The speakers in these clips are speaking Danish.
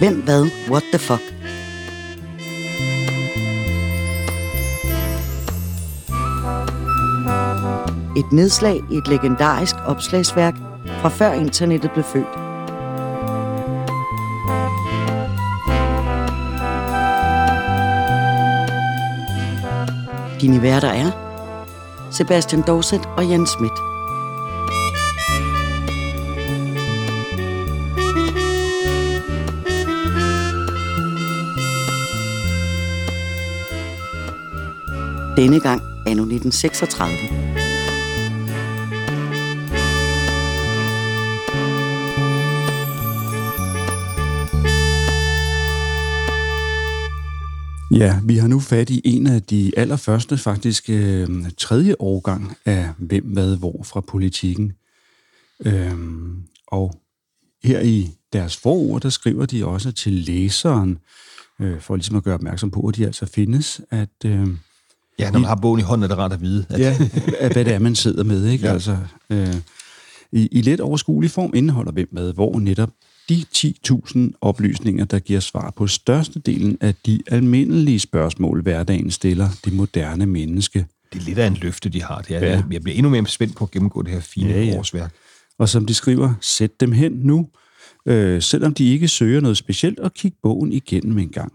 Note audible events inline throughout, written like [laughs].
Hvem, hvad, what the fuck? Et nedslag i et legendarisk opslagsværk fra før internettet blev født. Dine værter er Sebastian Dorset og Jens Schmidt. Denne gang anno 1936. Ja, vi har nu fat i en af de allerførste, faktisk øh, tredje årgang af Hvem, Hvad, Hvor fra politikken. Øh, og her i deres forord, der skriver de også til læseren, øh, for ligesom at gøre opmærksom på, at de altså findes, at... Øh, ja, når man har bogen i hånden, er det rart at vide. At... ja, hvad det er, man sidder med, ikke? Ja. Altså, øh, i, I let overskuelig form indeholder Hvem, Hvad, Hvor netop de 10.000 oplysninger, der giver svar på størstedelen af de almindelige spørgsmål, hverdagen stiller det moderne menneske. Det er lidt af en løfte, de har. Det er, ja. Jeg bliver endnu mere spændt på at gennemgå det her fine ja, ja. årsværk. Og som de skriver, sæt dem hen nu, øh, selvom de ikke søger noget specielt, og kig bogen igennem en gang.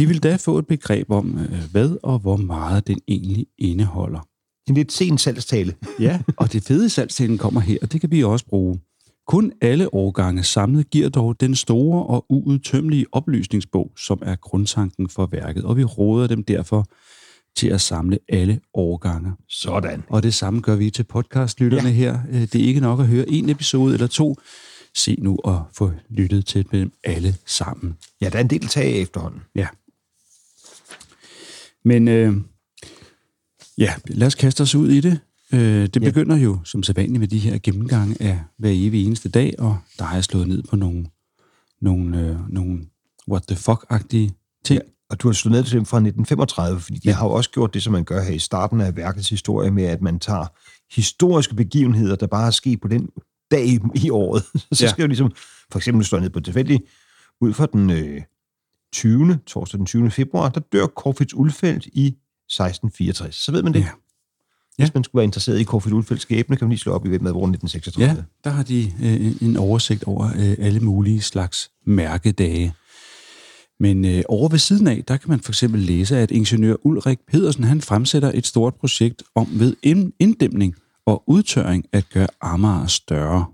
De vil da få et begreb om, øh, hvad og hvor meget den egentlig indeholder. En lidt sen salgstale. [laughs] ja, og det fede salgstalen kommer her, og det kan vi også bruge. Kun alle årgange samlet giver dog den store og uudtømmelige oplysningsbog, som er grundtanken for værket, og vi råder dem derfor til at samle alle årgange. Sådan. Og det samme gør vi til podcastlytterne ja. her. Øh, det er ikke nok at høre en episode eller to. Se nu og få lyttet til dem alle sammen. Ja, der er en del tag efterhånden. Ja. Men øh, ja, lad os kaste os ud i det. Øh, det begynder ja. jo som sædvanligt med de her gennemgange af hver evig eneste dag, og der har jeg slået ned på nogle, nogle, øh, nogle what the fuck-agtige ting. Ja, og du har slået ned til dem fra 1935, fordi de ja. har jo også gjort det, som man gør her i starten af værkets historie, med at man tager historiske begivenheder, der bare er sket på den dag i, året. [laughs] Så ja. skal jo ligesom, for eksempel slå ned på tilfældigt, ud fra den øh, 20. torsdag den 20. februar, der dør Corfitz Ulfeldt i 1664. Så ved man det. Ja. Ja. Hvis man skulle være interesseret i Corfitz Ulfeldts skæbne, kan man lige slå op i med 1936. Ja, der har de øh, en oversigt over øh, alle mulige slags mærkedage. Men øh, over ved siden af, der kan man for eksempel læse, at ingeniør Ulrik Pedersen han fremsætter et stort projekt om ved inddæmning og udtørring at gøre Amager større.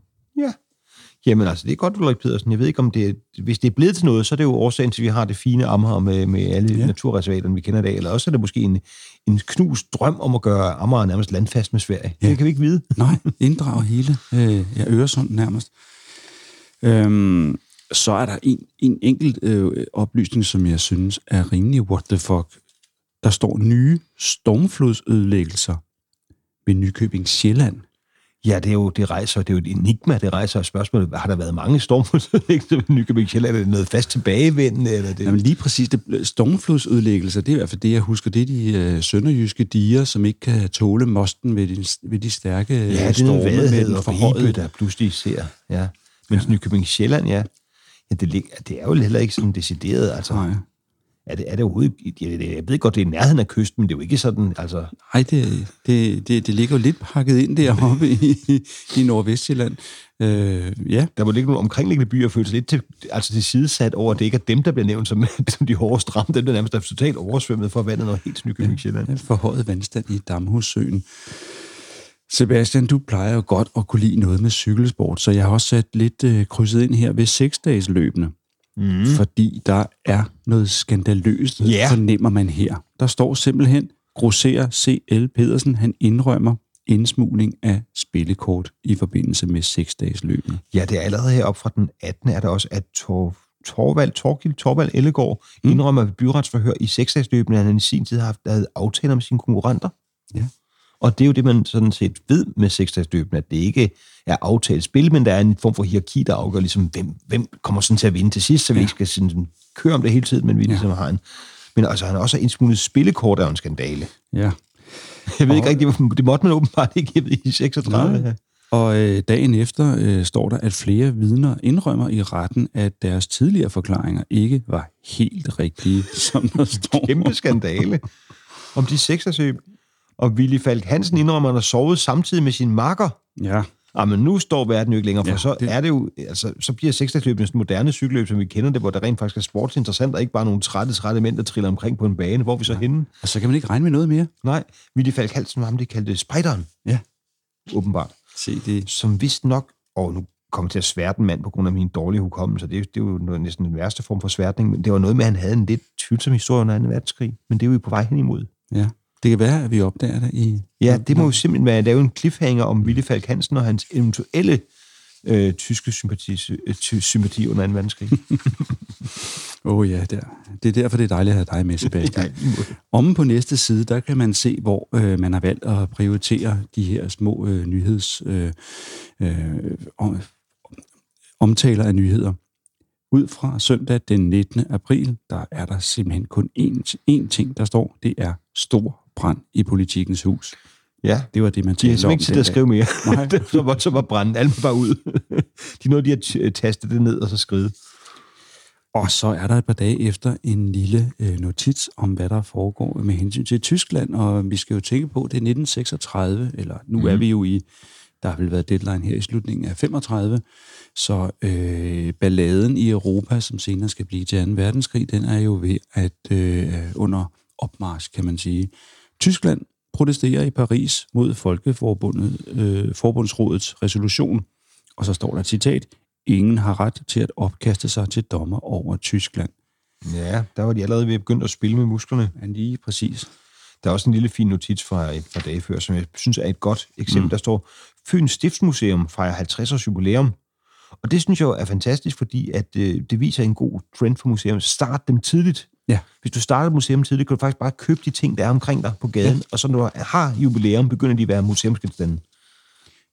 Ja. Jamen altså, det er godt, Ulrik Pedersen. Jeg ved ikke, om det hvis det er blevet til noget, så er det jo årsagen til, at vi har det fine Amager med, med alle ja. naturreservaterne, vi kender i dag. Eller også er det måske en, en knust drøm om at gøre Amager nærmest landfast med Sverige. Ja. Det kan vi ikke vide. Nej, inddrage hele øh, ja, Øresund nærmest. Øhm, så er der en, en enkelt øh, oplysning, som jeg synes er rimelig what the fuck. Der står nye stormflodsødelæggelser ved Nykøbing Sjælland. Ja, det er jo, det rejser, det er jo et enigma, det rejser spørgsmålet, har der været mange stormflodsødelæggelser ved Nykøbing Sjælland? Er det noget fast tilbagevendende? Eller det? Jamen lige præcis, det, stormflodsødelæggelser, det er i hvert fald det, jeg husker, det er de øh, sønderjyske diger, som ikke kan tåle mosten ved de, ved de stærke ja, det er storme med den forhøjede. der pludselig ser, ja. Men ja. Nykøbing Sjælland, ja, ja det, det er jo heller ikke sådan decideret, altså. Nej. Er det, er det. Jeg, jeg ved godt, det er nærheden af kysten, men det er jo ikke sådan... Altså... Nej, det, det, det, det ligger jo lidt pakket ind deroppe i, i Nordvestjylland. Øh, ja. Der må ligge nogle omkringliggende byer føles lidt til, altså til sidesat over, at det ikke er dem, der bliver nævnt som, [laughs] som de hårdest ramte, dem der nærmest er totalt oversvømmet for vandet og helt Nykøbing Sjælland. Ja, forhøjet vandstand i Damhussøen. Sebastian, du plejer jo godt at kunne lide noget med cykelsport, så jeg har også sat lidt øh, krydset ind her ved seksdagesløbene. Mm. Fordi der er noget skandaløst, yeah. fornemmer man her. Der står simpelthen, grosserer C.L. Pedersen, han indrømmer indsmugling af spillekort i forbindelse med seksdagsløbet. Ja, det er allerede heroppe fra den 18. er der også, at Tor, Torvald, Torgild, Torvald Ellegaard mm. indrømmer ved byretsforhør i seksdagsløbene, at han i sin tid har haft aftaler med sine konkurrenter. Ja. Og det er jo det, man sådan set ved med seksdagsløbene, at det ikke er aftalt spil, men der er en form for hierarki, der afgør, ligesom, hvem, hvem kommer sådan til at vinde til sidst, så vi ja. ikke skal sådan, køre om det hele tiden, men vi ja. ligesom har en... Men altså, han har også indsmuglet spillekort af en skandale. Ja. [laughs] Jeg ved og... ikke rigtigt, det måtte man åbenbart ikke i 36. Nej. Og øh, dagen efter øh, står der, at flere vidner indrømmer i retten, at deres tidligere forklaringer ikke var helt rigtige, [laughs] som der står. Kæmpe skandale [laughs] om de seksersløb. Og Willy Falk Hansen indrømmer, at han har sovet samtidig med sin makker. Ja, Ah, men nu står verden jo ikke længere, for Ja, så det- er det jo, altså, så bliver seksersløb en moderne cykelløb, som vi kender det, hvor der rent faktisk er sportsinteressant, og ikke bare nogle trætte, trætte mænd, der triller omkring på en bane. Hvor vi så henne? og så kan man ikke regne med noget mere. Nej, Willy Falk Hansen var ham, de kaldte spejderen, Ja, åbenbart. se det. Som vist nok, og nu kommer til at sværte en mand på grund af min dårlige hukommelse, det, er- det er jo noget, næsten den værste form for sværtning, men det var noget med, at han havde en lidt tvivlsom historie under 2. verdenskrig, men det er vi på vej hen imod. Ja, det kan være, at vi opdager det i... Ja, det må jo simpelthen være at lave en cliffhanger om Willy Falk Hansen og hans eventuelle øh, tyske sympati, ty, sympati under 2. verdenskrig. [laughs] Åh oh, ja, der. det er derfor, det er dejligt at have dig med, [laughs] Sebastian. Omme på næste side, der kan man se, hvor øh, man har valgt at prioritere de her små øh, nyheds... Øh, øh, om, omtaler af nyheder. Ud fra søndag den 19. april, der er der simpelthen kun én, én ting, der står. Det er stor brand i politikens hus. Ja, Det var det, man de har talte om. simpelthen ikke tid at skrive mere. Nej. [laughs] så, var, så var branden alt bare ud. [laughs] de nåede lige at taste det ned og så skrive. Og så er der et par dage efter en lille øh, notits om, hvad der foregår med hensyn til Tyskland, og vi skal jo tænke på, det er 1936, eller nu mm. er vi jo i, der har vel været deadline her i slutningen af 35, så øh, balladen i Europa, som senere skal blive til 2. verdenskrig, den er jo ved at øh, under opmarsch, kan man sige. Tyskland protesterer i Paris mod Folkeforbundet, øh, Forbundsrådets resolution, og så står der et citat, ingen har ret til at opkaste sig til dommer over Tyskland. Ja, der var de allerede ved at begynde at spille med musklerne. Er lige præcis. Der er også en lille fin notits fra et par dage før, som jeg synes er et godt eksempel. Mm. Der står, Fyns Stiftsmuseum fejrer 50 års jubilæum. Og det synes jeg er fantastisk, fordi at, øh, det viser en god trend for museum. Start dem tidligt. Ja. Hvis du starter et museum tidligt, kan du faktisk bare købe de ting, der er omkring dig på gaden, ja. og så når du har jubilæum, begynder de at være museumsgenstande.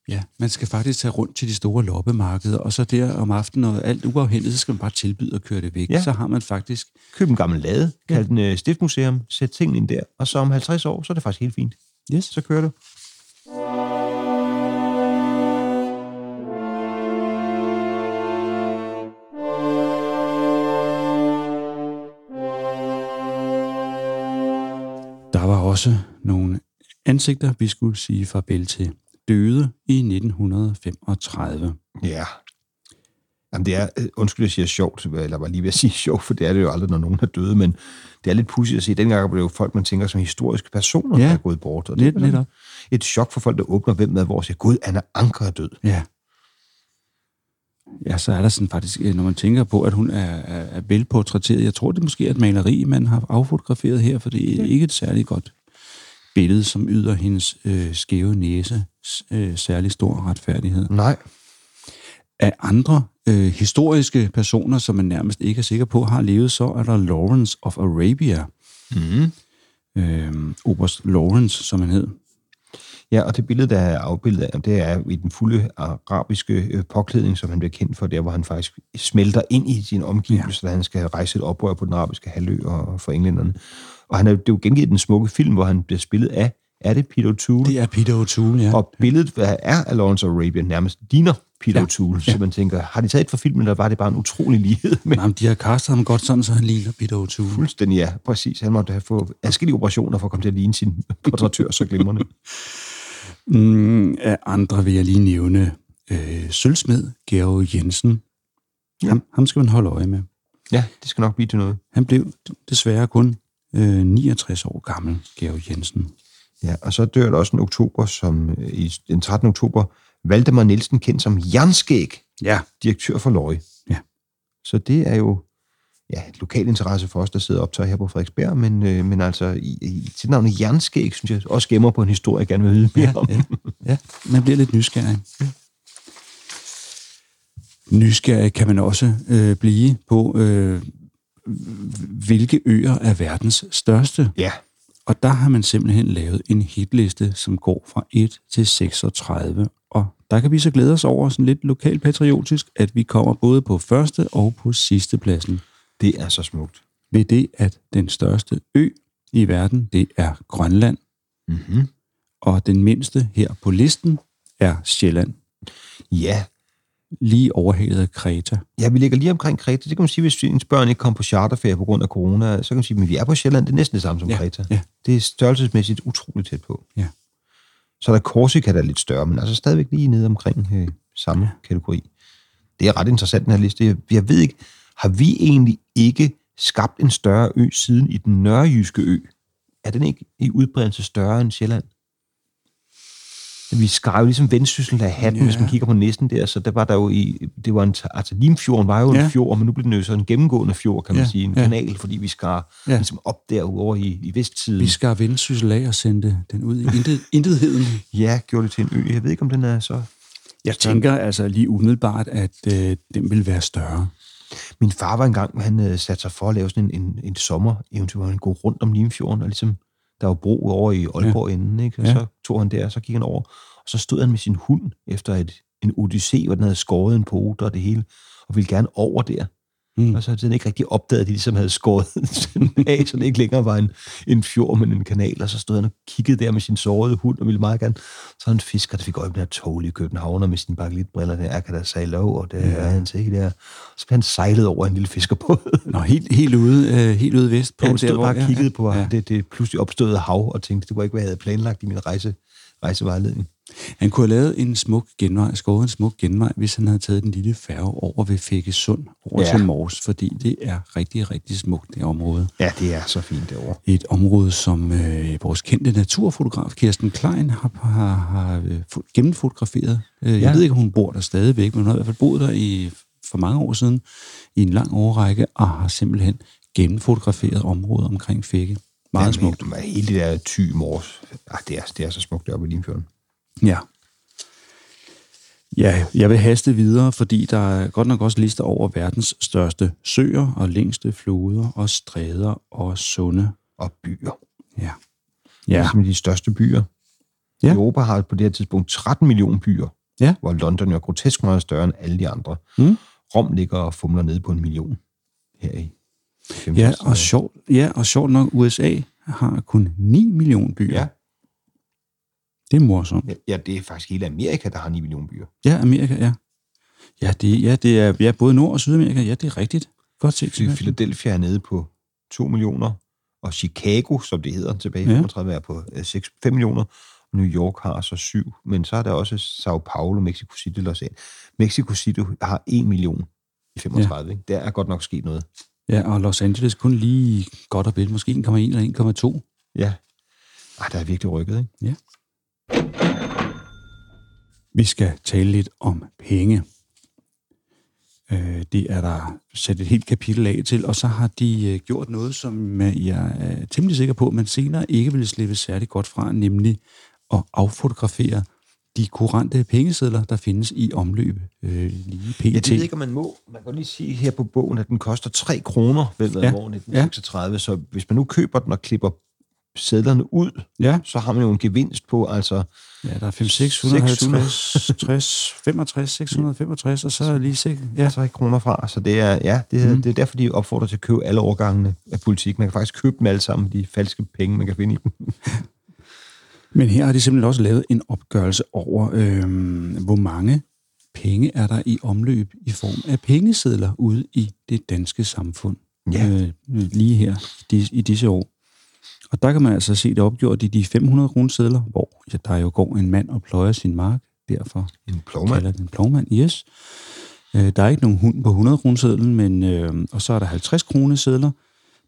Ja, man skal faktisk tage rundt til de store loppemarkeder, og så der om aftenen, og alt uafhængigt, så skal man bare tilbyde at køre det væk. Ja. Så har man faktisk... Køb en gammel lade, kald den øh, Stiftmuseum, sæt tingene ind der, og så om 50 år, så er det faktisk helt fint. Yes. Så kører du. Også nogle ansigter, vi skulle sige farvel til. Døde i 1935. Ja. Jamen, det er, øh, undskyld, jeg siger sjovt, eller var lige ved at sige [laughs] sjovt, for det er det jo aldrig, når nogen er døde, men det er lidt pudsigt at se. Dengang var det jo folk, man tænker som historiske personer, Ja. der er gået bort. Og det Lidt er netop. Et chok for folk, der åbner hvem med, hvor siger, gud, Anna Anker er død. Ja. Ja, så er der sådan faktisk, øh, når man tænker på, at hun er, er, er velportrætteret. Jeg tror, det måske er et maleri, man har affotograferet her, for det er ikke et særligt godt billede, som yder hendes øh, skæve næse øh, særlig stor retfærdighed. Nej. Af andre øh, historiske personer, som man nærmest ikke er sikker på har levet, så er der Lawrence of Arabia. Mm. Øh, Oberst Lawrence, som han hed. Ja, og det billede, der er afbildet af, det er i den fulde arabiske øh, påklædning, som han bliver kendt for, der hvor han faktisk smelter ind i sin omgivelser, ja. da han skal rejse et oprør på den arabiske halvø og for englænderne. Og han er, det er jo gengivet den smukke film, hvor han bliver spillet af, er det Peter O'Toole? Det er Peter O'Toole, ja. Og billedet hvad er af Lawrence of Arabia nærmest ligner Peter Ja, ja. O'Toole, så man tænker, har de taget et fra filmen, eller var det bare en utrolig lighed? Men [laughs] Jamen, de har kastet ham godt sådan, så han ligner Peter O'Toole. fuldstændig ja, præcis. Han måtte have fået adskillige operationer for at komme til at ligne sin [laughs] portrættør så glimrende. Mm, af andre vil jeg lige nævne øh, sølvsmed Georg Jensen. Ja. Ham, ham skal man holde øje med. Ja, det skal nok blive til noget. Han blev desværre kun øh, 69 år gammel, Georg Jensen. Ja, og så dør der også en oktober, som øh, i den 13. oktober, Valdemar Nielsen, kendt som Jernskæg, Ja. direktør for Løje. Ja. Så det er jo ja, et lokal interesse for os, der sidder og optager her på Frederiksberg, men, øh, men altså i, i til navnet Jernskæg, synes jeg også gemmer på en historie, jeg gerne vil vide mere Ja, om. ja, ja, man bliver lidt nysgerrig. Nysgerrig kan man også øh, blive på, øh, hvilke øer er verdens største. Ja, Og der har man simpelthen lavet en hitliste, som går fra 1 til 36. Og der kan vi så glæde os over sådan lidt lokalpatriotisk, at vi kommer både på første og på sidste pladsen. det er så smukt. Ved det, at den største ø i verden, det er Grønland. Mm-hmm. Og den mindste her på listen er Sjælland. Ja, Lige overhalet Kreta. Ja, vi ligger lige omkring Kreta. Det kan man sige, hvis ens børn ikke kom på charterferie på grund af corona, så kan man sige, at vi er på Sjælland. Det er næsten det samme som Ja, Kreta. ja. Det er størrelsesmæssigt utroligt tæt på. Ja. Så er der Korsika, der er lidt større, men altså stadigvæk lige nede omkring øh, samme kategori. Det er ret interessant, den her liste. Jeg, jeg ved ikke, har vi egentlig ikke skabt en større ø siden i den nørrejyske ø? Er den ikke i udbredelse større end Sjælland? Vi skar jo ligesom vendsyssel af hatten, ja. hvis man kigger på næsten der, så der var der jo i, det var en, altså Limfjorden var jo Ja. en fjord, men nu blev den jo så en gennemgående fjord, kan man Ja, sige, en ja. kanal, fordi vi skar Ja. ligesom op derovre i, i vestsiden. Vi skar vendsyssel af og sendte den ud i intet, [laughs] intetheden. Ja, gjorde det til en ø. Jeg ved ikke, om den er så... Jeg tænker altså lige umiddelbart, at øh, den vil være større. Min far var engang, han øh, satte sig for at lave sådan en, en, en sommer-eventyr, hvor han går rundt om Limfjorden, og ligesom, der var bro over i Aalborg ja. inden, ikke? og Ja. så tog han der, og så gik han over, og så stod han med sin hund efter et, en odyssé, hvor den havde skåret en pote og det hele, og ville gerne over der. Mm. Og så havde den ikke rigtig opdaget, at de ligesom havde skåret [laughs] sådan af, så det ikke længere var en, en fjord, men en kanal. Og så stod han og kiggede der med sin sårede hund, og ville meget gerne. Så han fisker, der fik øje på den her tålige københavner med sine bakelitbriller der. Kan da sejle over, og det ja. er han til der. Så blev han sejlet over en lille fiskerbåd. Nå, helt, helt, ude, øh, helt ude vest på. Ja, han stod der, hvor- bare og kiggede på ja. det, det pludselig opståede hav, og tænkte, det var ikke, hvad jeg havde planlagt i min rejse, rejsevejledning. Han kunne have lavet en smuk genvej, skåret en smuk genvej, hvis han havde taget den lille færge over ved Fækkesund, over Ja. til Mors, fordi det er rigtig, rigtig smukt, det område. Ja, det er så fint derovre. Et område, som øh, vores kendte naturfotograf Kirsten Klein har, har, har øh, fo- gennemfotograferet. Øh, jeg Ja. ved ikke, om hun bor der stadigvæk, men hun har i hvert fald boet der i, for mange år siden i en lang årrække, og har simpelthen gennemfotograferet området omkring Fække. Meget ja, smukt. Men, hele det der ty mors, ah, det, er, det er så smukt deroppe i Limfjorden. Ja. Ja, jeg vil haste videre, fordi der er godt nok også lister over verdens største søer og længste floder og stræder og sunde. Og byer. Ja. Ja. Ja, Ligesom de største byer. Ja. Europa har på det her tidspunkt 13 millioner byer, Ja. hvor London jo er grotesk meget større end alle de andre. Mm. Rom ligger og fumler nede på en million her i. ja, og sjovt, ja, og sjovt nok, USA har kun 9 millioner byer. Ja. Det er morsomt. Ja, det er faktisk hele Amerika, der har 9 millioner byer. Ja, Amerika, ja. Ja, det, ja, det er ja, både Nord- og Sydamerika. Ja, det er rigtigt. Godt set. Sebastian. Philadelphia er nede på 2 millioner, og Chicago, som det hedder tilbage i Ja. 35, er på øh, 6, 5 millioner. New York har så 7, men så er der også Sao Paulo, Mexico City, Los Angeles. Mexico City har 1 million i 35. Ja. Ikke? Der er godt nok sket noget. Ja, og Los Angeles kun lige godt og vel. Måske 1,1 eller 1,2. Ja. Ej, der er virkelig rykket, ikke? Vi skal tale lidt om penge. Øh, Det er der sat et helt kapitel af til, og så har de øh, gjort noget, som øh, jeg er temmelig sikker på, man senere ikke vil slippe særlig godt fra, nemlig at affotografere de kurante pengesedler, der findes i omløb øh, lige pt. Jeg ved ikke, om man må. Man kan lige sige her på bogen, at den koster 3 kroner ved Ja. ja. år 1936. Ja. Så hvis man nu køber den og klipper sædlerne ud, Ja, så har man jo en gevinst på, altså... ja, der er 5, 650, 60, 65, 665, og så er lige sikkert. Ja, Ja. 3 kroner fra. Så det er, ja, det, Mhm. mm. det er derfor, de opfordrer til at købe alle årgangene af politik. Man kan faktisk købe dem alle sammen, de falske penge, man kan finde i dem. [laughs] Men her har de simpelthen også lavet en opgørelse over, øh, hvor mange penge er der i omløb i form af pengesedler ude i det danske samfund. Ja. Øh, lige her i, i disse år. Og der kan man altså se det opgjort i de 500 kronesedler, hvor ja, der jo går en mand og pløjer sin mark. Derfor En plovmand. kalder den plovmand, yes. Øh, der er ikke nogen hund på 100 kronesedlen, men, øh, og så er der 50 kronesedler,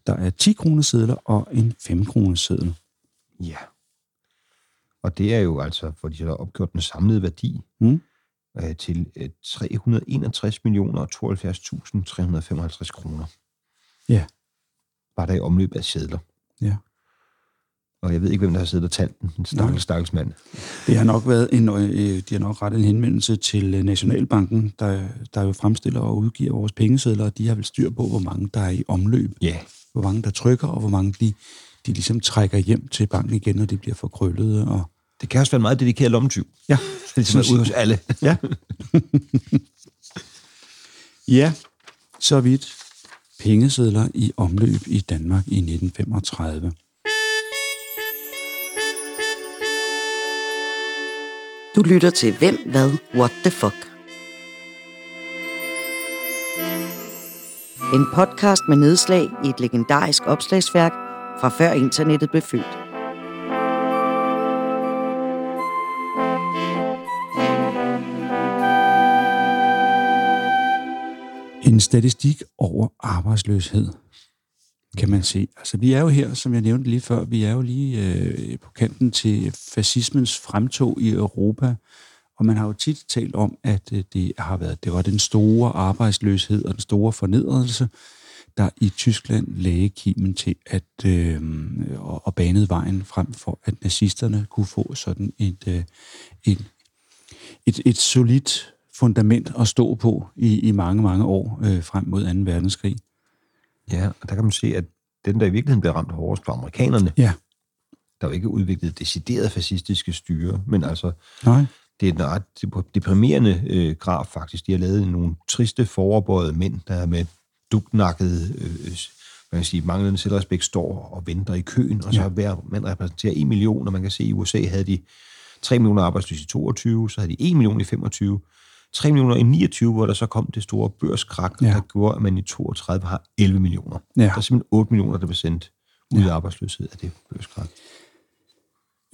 der er 10 kronesedler og en 5 kroneseddel. Ja. Og det er jo altså, for de har opgjort den samlede værdi Mm. øh, til øh, 361 millioner og 72.355 kroner. Ja. Var der i omløb af sædler. Ja. Og jeg ved ikke, hvem der har siddet og talt den. En stakkels, stakkels mand. Det har nok været en, øh, de har nok rettet en henvendelse til øh, Nationalbanken, der, der jo fremstiller og udgiver vores pengesedler, og de har vel styr på, hvor mange der er i omløb, Ja. hvor mange der trykker, og hvor mange de, de ligesom trækker hjem til banken igen, når de bliver for krøllede. Og, det kan også være en meget dedikeret lommetyv. Ja. Det er ligesom ud hos alle. ja. [laughs] ja, så vidt pengesedler i omløb i Danmark i 1935. Du lytter til Hvem, Hvad, What the Fuck? En podcast med nedslag i et legendarisk opslagsværk fra før internettet blev født. En statistik over arbejdsløshed, kan man se. Altså, vi er jo her, som jeg nævnte lige før, vi er jo lige øh, på kanten til fascismens fremtog i Europa, og man har jo tit talt om, at øh, det har været, det var den store arbejdsløshed og den store fornedrelse, der i Tyskland lagde kimen til at øh, og, og banede vejen frem for, at nazisterne kunne få sådan et, øh, et, et, et solidt fundament at stå på i, i mange, mange år øh, frem mod 2. verdenskrig. Ja, og der kan man se, at den, der i virkeligheden blev ramt hårdest på amerikanerne, Ja. der er jo ikke udviklet decideret fascistiske styre, men altså, Nej. det er en ret deprimerende øh, graf faktisk. De har lavet nogle triste, foroverbøjede mænd, der med dugnakkede, øh, man kan sige, manglende selvrespekt, står og venter i køen, og så Ja. hver mand repræsenterer 1 million, og man kan se, at i USA havde de 3 millioner arbejdsløse i 22, så havde de 1 million i 25, 3 millioner i 29, hvor der så kom det store børskrak, Ja. ja. der gjorde, at man i 32 har 11 millioner. Ja. Der er simpelthen 8 millioner, der blev sendt ud af arbejdsløshed af det børskrak.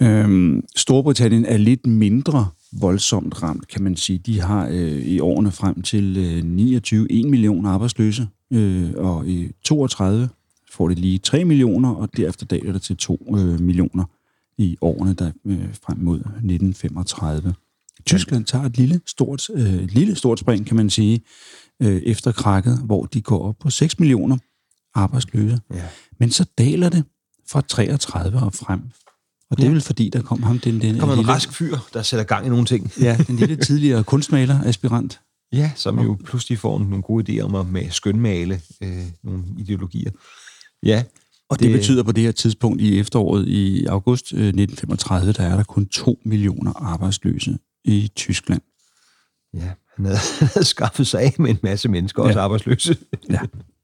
Øhm, Storbritannien er lidt mindre voldsomt ramt, kan man sige. De har øh, i årene frem til øh, 29 1 million arbejdsløse, øh, og i 32 får det lige 3 millioner, og derefter daler det til 2 øh, millioner i årene der, øh, frem mod 1935. Tyskland tager et lille stort, øh, lille stort spring, kan man sige, øh, efter krakket, hvor de går op på 6 millioner arbejdsløse. Ja. Men så daler det fra 33 og frem. Og det er vel fordi, der kom ham den, den Der kommer en lille, rask fyr, der sætter gang i nogle ting. ja, den lille [laughs] tidligere kunstmaler, aspirant. Ja, som jo pludselig får nogle gode idéer om at med skønmale øh, nogle ideologier. Ja, Og det, det betyder på det her tidspunkt i efteråret i august øh, 1935, der er der kun 2 millioner arbejdsløse i Tyskland. ja han, havde, [laughs] han havde skaffet sig af med en masse mennesker, ja. også Ja. arbejdsløse. Ja,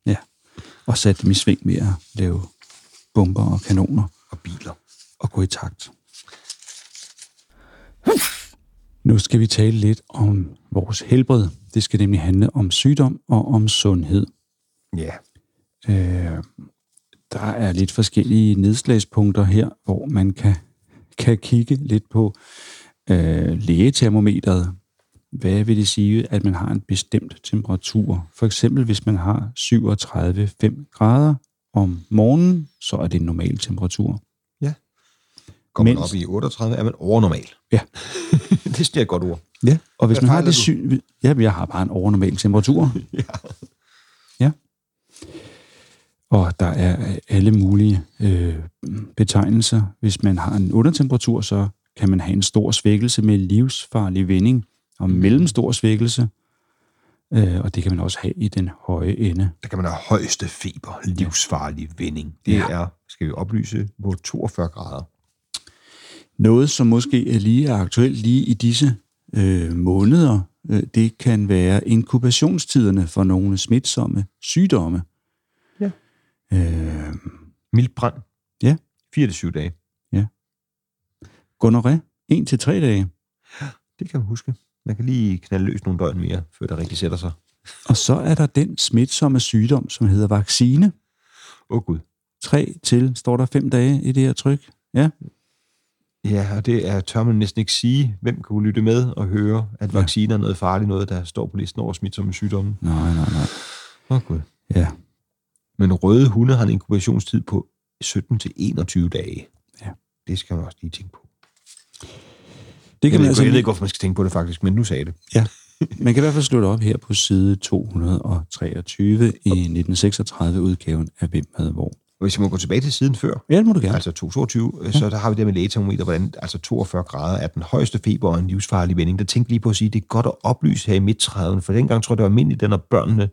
ja. Og sat dem i sving med at lave bomber og kanoner Og biler. og gå i takt. Nu skal vi tale lidt om vores helbred. Det skal nemlig handle om sygdom og om sundhed. Ja, Øh, der er lidt forskellige nedslagspunkter her, hvor man kan, kan kigge lidt på øh, lægetermometeret. Hvad vil det sige, at man har en bestemt temperatur? For eksempel, hvis man har 37,5 grader om morgenen, så er det en normal temperatur. går man Mens- op i 38, er man overnormal. Ja. [laughs] det synes jeg er et godt ord. Ja, og hvis Hvad man har det syg... Ja, jeg har bare en overnormal temperatur. [laughs] Ja. Ja. Og der er alle mulige øh, betegnelser. Hvis man har en undertemperatur, så kan man have en stor svækkelse med livsfarlig vending, og mellemstor svækkelse, øh, og det kan man også have i den høje ende. Der kan man have højeste feber, livsfarlig vending. Det Ja. ja. er, skal vi oplyse, på 42 grader. Noget, som måske er lige er aktuelt lige i disse øh, måneder, øh, det kan være inkubationstiderne for nogle smitsomme sygdomme. Ja. Øh, Mildbrand. Ja. 4-7 dage. Gonorré, 1 til tre dage. Det kan man huske. Man kan lige knalde løs nogle døgn mere, før det rigtig sætter sig. Og så er der den smitsomme sygdom, som hedder vaccine. Åh oh, gud. 3 til, står der 5 dage i det her tryk. Ja, Ja, og det er, tør man næsten ikke sige. Hvem kan lytte med og høre, at Ja. vacciner er noget farligt, noget, der står på listen over smitsomme sygdomme? nej, nej, nej. Åh oh, gud. Ja, Men røde hunde har en inkubationstid på 17 til 21 dage. Ja. Det skal man også lige tænke på. Det Jeg, kan ved, man altså ikke, jeg ved ikke, hvorfor man skal tænke på det faktisk, men nu sagde jeg det. ja, man kan i hvert fald det op her på side 223 i 1936-udgaven af Hvem havde hvor. Og hvis jeg må gå tilbage til siden før, Ja, det må du gerne. altså 222, ja. så der har vi det med lægetermometer, hvordan altså 42 grader er den højeste feber og en livsfarlig vending. Der tænkte lige på at sige, at det er godt at oplyse her i midt for dengang tror jeg, det var almindeligt, at når børnene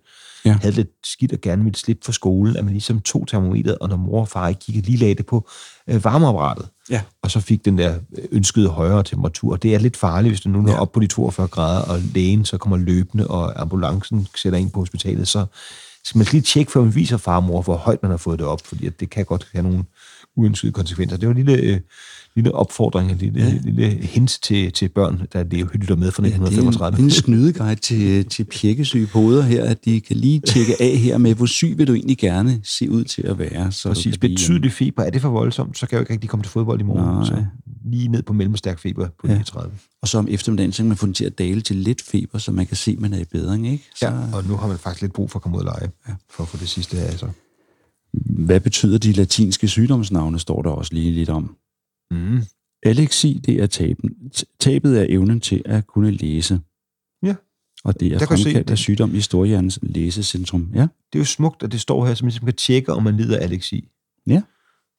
Ja. havde lidt skidt og gerne ville slippe for skolen, at man ligesom tog termometeret, og når mor og far ikke kiggede, lige lagde det på øh, varmeapparatet. Ja. Og så fik den der ønskede højere temperatur. Det er lidt farligt, hvis du nu når Ja. op på de 42 grader, og lægen så kommer løbende, og ambulancen sætter ind på hospitalet, så skal man lige tjekke, før man viser farmor, hvor højt man har fået det op, fordi det kan godt have nogle uønskede konsekvenser. Det var en lille, øh, lille opfordring, en lille, ja. lille hint til, til børn, der det lytter med fra 1935. Ja, det er en, en snydeguide til, til pjekkesyge poder her, at de kan lige tjekke af her med, hvor syg vil du egentlig gerne se ud til at være. Så Præcis, betydelig feber. Er det for voldsomt, så kan jeg jo ikke rigtig komme til fodbold i morgen. Nej. Så lige ned på mellemstærk feber på ja. 39. Og så om eftermiddagen, så kan man få den til at dale til lidt feber, så man kan se, at man er i bedring. Ikke? Så... Ja, og nu har man faktisk lidt brug for at komme ud og lege, ja. for at få det sidste af. Altså. Hvad betyder de latinske sygdomsnavne, står der også lige lidt om. Mm. Alexi, det er taben. Tabet er evnen til at kunne læse. Ja. Og det er fremkaldt af sygdom i storhjernens læsecentrum. Ja. Det er jo smukt, at det står her, så man ligesom kan tjekke, om man lider af alexi. Ja.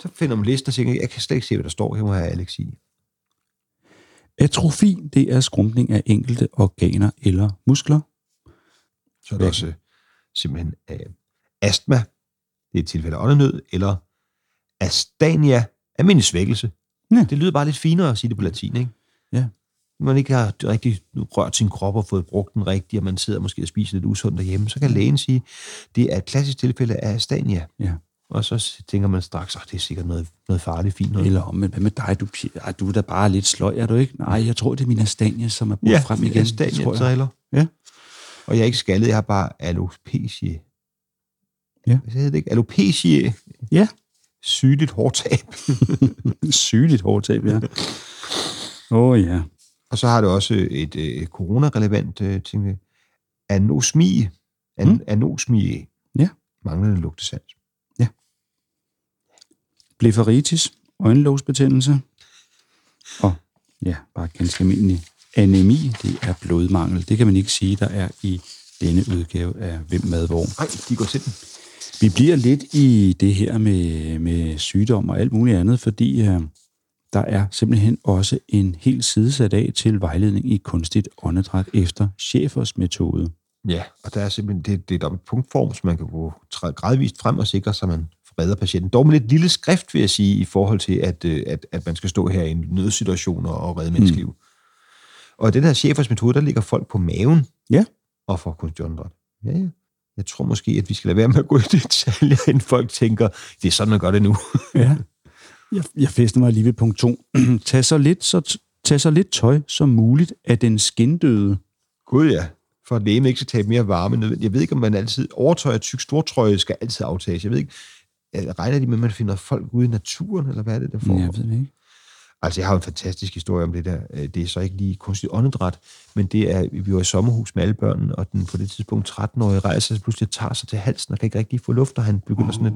Så finder man listen og siger, jeg kan slet ikke se, hvad der står her, må have alexi. Atrofi, det er skrumpning af enkelte organer eller muskler. Så er der også simpelthen uh, astma, det er et tilfælde af åndenød, eller astania, almindelig svækkelse. Ja. Det lyder bare lidt finere at sige det på latin, ikke? Ja. Man ikke har rigtig rørt sin krop og fået brugt den rigtigt, og man sidder måske og spiser lidt usundt derhjemme, så kan lægen sige, det er et klassisk tilfælde af astania. Ja. Og så tænker man straks, at det er sikkert noget, noget farligt fint noget. Eller om, men hvad med dig? Du, du er da bare lidt sløj, er du ikke? Nej, jeg tror, det er min astania, som er brugt ja, frem igen. Ja, astania Ja. Og jeg er ikke skaldet, jeg har bare alopecia. Ja. Hvad hedder det ikke? Alopecia. Ja. Sygeligt hårdtab. [laughs] Sygeligt hårdtab, ja. Åh oh, ja. Og så har det også et øh, corona-relevant øh, ting. Anosmi. An, hmm? Anosmi. Ja. Manglende lugtesans. Ja. Blefaritis. Øjenlågsbetændelse. Og ja, bare ganske almindelig anemi. Det er blodmangel. Det kan man ikke sige, der er i denne udgave af Hvem Madvor. Nej, de går til den. Vi bliver lidt i det her med, med sygdom og alt muligt andet, fordi øh, der er simpelthen også en helt side sat af til vejledning i kunstigt åndedræt efter Schäfers metode. Ja, og der er simpelthen det, det er et punktform, som man kan gå gradvist frem og sikre, så man redder patienten. Dog med lidt lille skrift, vil jeg sige, i forhold til, at, øh, at, at man skal stå her i en nødsituation og redde menneskeliv. Mm. Og den her Schäfers metode, der ligger folk på maven ja. og får kunstigt åndedræt. Ja, ja. Jeg tror måske, at vi skal lade være med at gå i [laughs] detaljer, inden folk tænker, det er sådan, man gør det nu. ja. [laughs] Jeg, jeg fæster mig lige ved punkt 2. [clears throat] tag, så lidt, så, tag så lidt tøj som muligt af den skindøde. Gud ja, for at lægen ikke skal tage mere varme. Jeg ved ikke, om man altid overtøj tyk stortrøje skal altid aftages. Jeg ved ikke, regner de med, at man finder folk ude i naturen, eller hvad er det, der får? Jeg ved det ikke. Altså, jeg har en fantastisk historie om det der. Øh, det er så ikke lige kunstigt åndedræt, men det er, vi var i sommerhus med alle børnene, og den på det tidspunkt 13-årige rejser sig pludselig tager sig til halsen og kan ikke rigtig få luft, og han begynder sådan at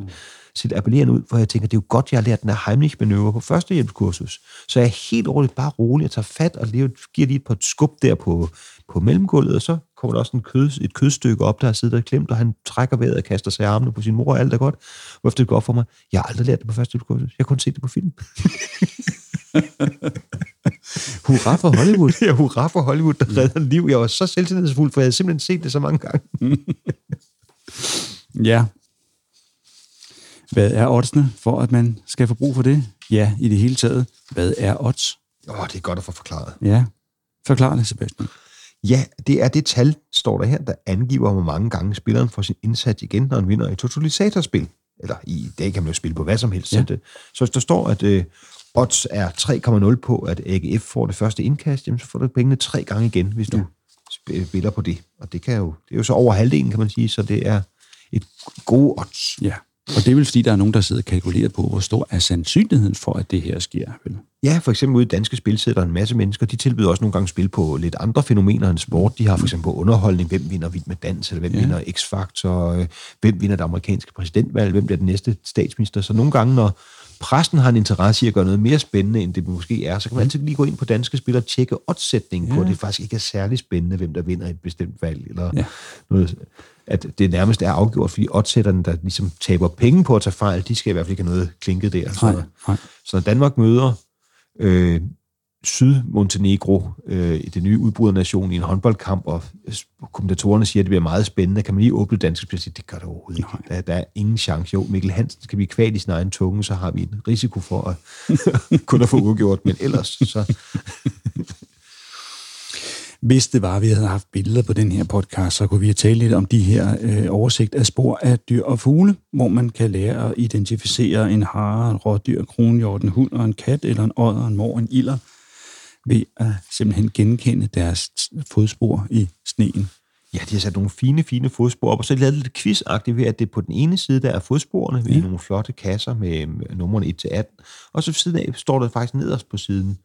se appellerende ud, hvor jeg tænker, det er jo godt, jeg har lært den her Heimlich-manøvre på førstehjælpskursus. Så jeg er helt roligt bare rolig og tager fat og giver lige et par skub der på, på mellemgulvet, og så kommer der også en kød, et kødstykke op, der har siddet og klemt, og han trækker vejret og kaster sig i armene på sin mor, og alt er godt. Hvorfor det går op for mig? Jeg har aldrig lært det på førstehjælpskursus. Jeg har kun set det på film. [laughs] [laughs] hurra for Hollywood. ja, hurra for Hollywood, der redder liv. Jeg var så selvtillidsfuld, for jeg havde simpelthen set det så mange gange. [laughs] ja. Hvad er oddsene for, at man skal få brug for det? Ja, i det hele taget. Hvad er odds? Åh, oh, det er godt at få forklaret. Ja. Forklar det, Sebastian. Ja, det er det tal, står der her, der angiver, hvor mange gange spilleren får sin indsats igen, når han vinder i totalisatorspil. Eller i dag kan man jo spille på hvad som helst. Ja. Så der står, at øh, odds er 3,0 på, at AGF får det første indkast, jamen så får du pengene tre gange igen, hvis ja. du spiller på det. Og det, kan jo, det er jo så over halvdelen, kan man sige, så det er et god odds. Ja, og det vel fordi, der er nogen, der sidder og kalkulerer på, hvor stor er sandsynligheden for, at det her sker. Vel? Ja, for eksempel ude i danske spil sidder der en masse mennesker. De tilbyder også nogle gange spil på lidt andre fænomener end sport. De har for eksempel underholdning, hvem vinder Vild med Dans, eller hvem ja. vinder X-Factor, øh, hvem vinder det amerikanske præsidentvalg, hvem bliver den næste statsminister. Så nogle gange, når pressen har en interesse i at gøre noget mere spændende, end det måske er, så kan man altid lige gå ind på danske spil og tjekke oddsætningen ja. på, at det faktisk ikke er særlig spændende, hvem der vinder et bestemt valg, eller ja. noget, at det nærmest er afgjort, fordi oddsætterne, der ligesom taber penge på at tage fejl, de skal i hvert fald ikke have noget klinket der. Så, nej, nej. så når Danmark møder øh, Syd-Montenegro, øh, i det nye udbrudernation i en håndboldkamp, og kommentatorerne siger, at det bliver meget spændende. Kan man lige åbne dansk spil? Det gør det overhovedet ikke. Der, der er ingen chance. Jo, Mikkel Hansen skal vi kval i sin egen tunge, så har vi en risiko for at [laughs] kun at få udgjort, men ellers så... [laughs] Hvis det var, at vi havde haft billeder på den her podcast, så kunne vi have talt lidt om de her øh, oversigt af spor af dyr og fugle, hvor man kan lære at identificere en hare, en rådyr, kronhjort, en hund og en kat, eller en odder, en mor, en ilder, ved at simpelthen genkende deres fodspor i sneen. Ja, de har sat nogle fine, fine fodspor op, og så lavet lidt quizagtigt ved, at det på den ene side, der er fodsporene ja. i nogle flotte kasser med numrene 1-18, og så siden af står der faktisk nederst på siden,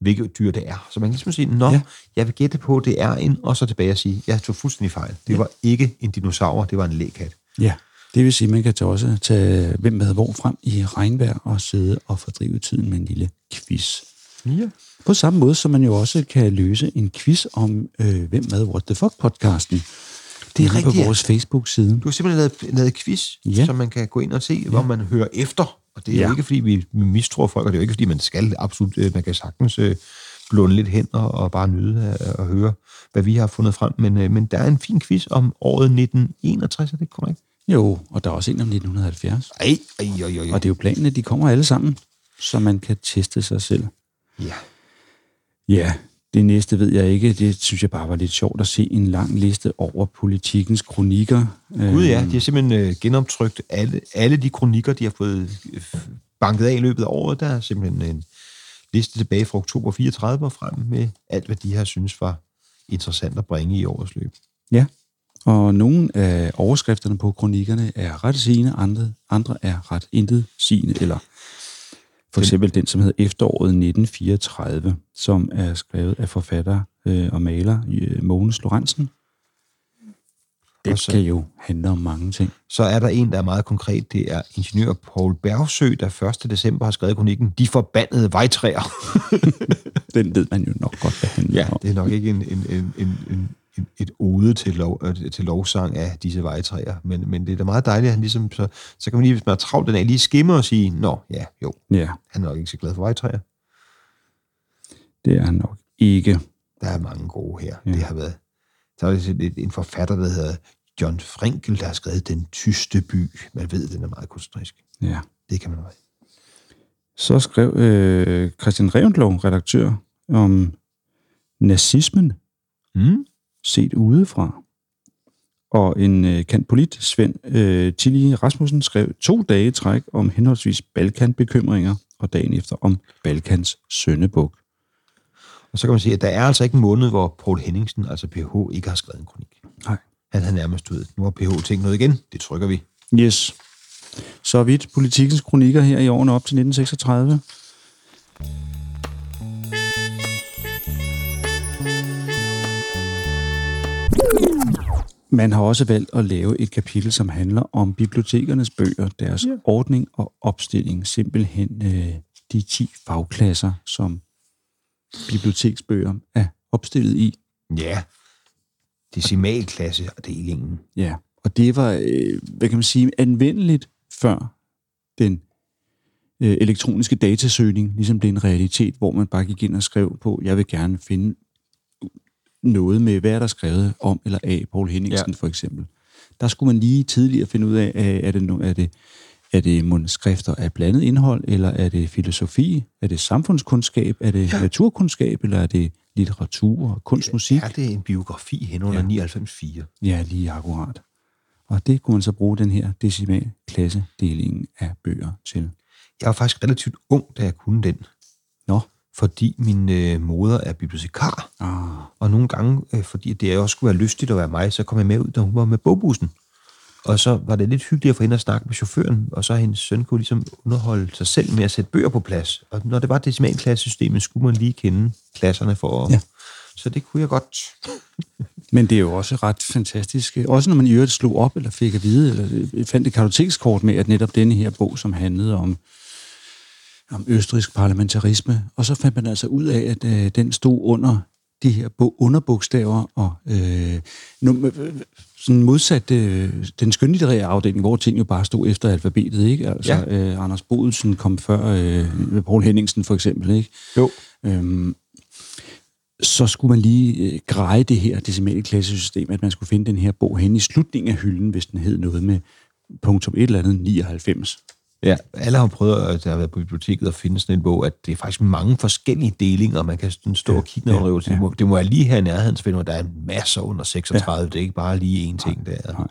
hvilket dyr det er. Så man kan ligesom sige, nå, ja. jeg vil gætte på, det er en, og så tilbage og sige, jeg tog fuldstændig fejl. Det ja. var ikke en dinosaur, det var en lægkat. Ja, det vil sige, man kan også tage hvem med hvor frem i regnvejr og sidde og fordrive tiden med en lille quiz. Ja. På samme måde, som man jo også kan løse en quiz om øh, Hvem med What the Fuck-podcasten. Det er rigtigt. på vores Facebook-side. Du har simpelthen lavet, lavet quiz, ja. som man kan gå ind og se, ja. hvor man hører efter. Og det er ja. jo ikke, fordi vi mistror folk, og det er jo ikke, fordi man skal absolut, øh, man kan sagtens øh, blunde lidt hen og, og bare nyde at, at høre, hvad vi har fundet frem. Men, øh, men der er en fin quiz om året 1961, er det korrekt? Jo, og der er også en om 1970. Ej, ej, ej, ej. Og det er jo planen, at de kommer alle sammen, så man kan teste sig selv. Ja. Ja, det næste ved jeg ikke. Det synes jeg bare var lidt sjovt at se en lang liste over politikens kronikker. Gud ja, de har simpelthen øh, genoptrykt alle, alle de kronikker, de har fået øh, banket af i løbet af året. Der er simpelthen en liste tilbage fra oktober 34 og frem med alt, hvad de har synes var interessant at bringe i årets løb. Ja, og nogle af overskrifterne på kronikkerne er ret sigende, andre, andre er ret intet sigende, eller for eksempel den, som hedder Efteråret 1934, som er skrevet af forfatter øh, og maler øh, Mogens Lorentzen. Det så, kan jo handle om mange ting. Så er der en, der er meget konkret. Det er ingeniør Paul Bergsø, der 1. december har skrevet kronikken De forbandede vejtræer. [laughs] den ved man jo nok godt, hvad handler ja, om. det er nok ikke en, en, en, en, en et, et ode til, lov, øh, til lovsang af disse vejtræer. Men, men det er da meget dejligt, at han ligesom, så, så kan man lige, hvis man er travlt den af, lige skimme og sige, nå, ja, jo, ja. han er nok ikke så glad for vejtræer. Det er han nok ikke. Der er mange gode her. Ja. Det har været, så er en forfatter, der hedder John Frinkel, der har skrevet Den tyste by. Man ved, den er meget kunstnerisk. Ja. Det kan man være. Så skrev øh, Christian Revendlov, redaktør, om nazismen. Mm set udefra. Og en øh, polit, Svend øh, Tilly Rasmussen, skrev to dage træk om henholdsvis Balkan-bekymringer og dagen efter om Balkans søndebuk. Og så kan man sige, at der er altså ikke en måned, hvor Paul Henningsen, altså PH, ikke har skrevet en kronik. Nej. Han har nærmest ud. Nu har PH tænkt noget igen. Det trykker vi. Yes. Så vidt politikens kronikker her i årene op til 1936. Man har også valgt at lave et kapitel, som handler om bibliotekernes bøger, deres ja. ordning og opstilling. Simpelthen øh, de 10 fagklasser, som biblioteksbøger er opstillet i. Ja, decimalklasseafdelingen. Ja, og det var, øh, hvad kan man sige, anvendeligt før den øh, elektroniske datasøgning ligesom blev en realitet, hvor man bare gik ind og skrev på, jeg vil gerne finde noget med, hvad er der skrevet om eller af Paul Henningsen ja. for eksempel. Der skulle man lige tidligere finde ud af, er det, er det, er det skrifter af blandet indhold, eller er det filosofi, er det samfundskundskab, er det ja. naturkundskab, eller er det litteratur, kunst, musik? Er det en biografi hen under ja. 99.4? Ja, lige akkurat. Og det kunne man så bruge den her decimal klassedelingen af bøger til. Jeg var faktisk relativt ung, da jeg kunne den. Fordi min øh, moder er bibliotekar. Ah. Og nogle gange, øh, fordi det også skulle være lystigt at være mig, så kom jeg med ud, da hun var med bogbussen. Og så var det lidt hyggeligt at få hende at snakke med chaufføren, og så hendes søn kunne ligesom underholde sig selv med at sætte bøger på plads. Og når det var decimalklassesystemet, skulle man lige kende klasserne for at... Ja. Så det kunne jeg godt. Men det er jo også ret fantastisk. Også når man i øvrigt slog op, eller fik at vide, eller fandt et kartotekskort med, at netop denne her bog, som handlede om om østrisk parlamentarisme, og så fandt man altså ud af, at øh, den stod under de her underbogstaver, og øh, nu, sådan modsat øh, den skønlitterære afdeling, hvor ting jo bare stod efter alfabetet, ikke? Altså, ja. øh, Anders Bodelsen kom før øh, Paul Henningsen for eksempel, ikke? Jo. Øhm, så skulle man lige øh, greje det her decimale klassesystem, at man skulle finde den her bog hen i slutningen af hylden, hvis den hed noget med punktum et eller andet 99. Ja, alle har prøvet, at har været på biblioteket, at finde sådan en bog, at det er faktisk mange forskellige delinger, man kan sådan stå og kigge ned ja, over. Det, må, det må jeg lige have nærhedsfinder, der er masser under 36. Ja. Det er ikke bare lige én ting, der er nej.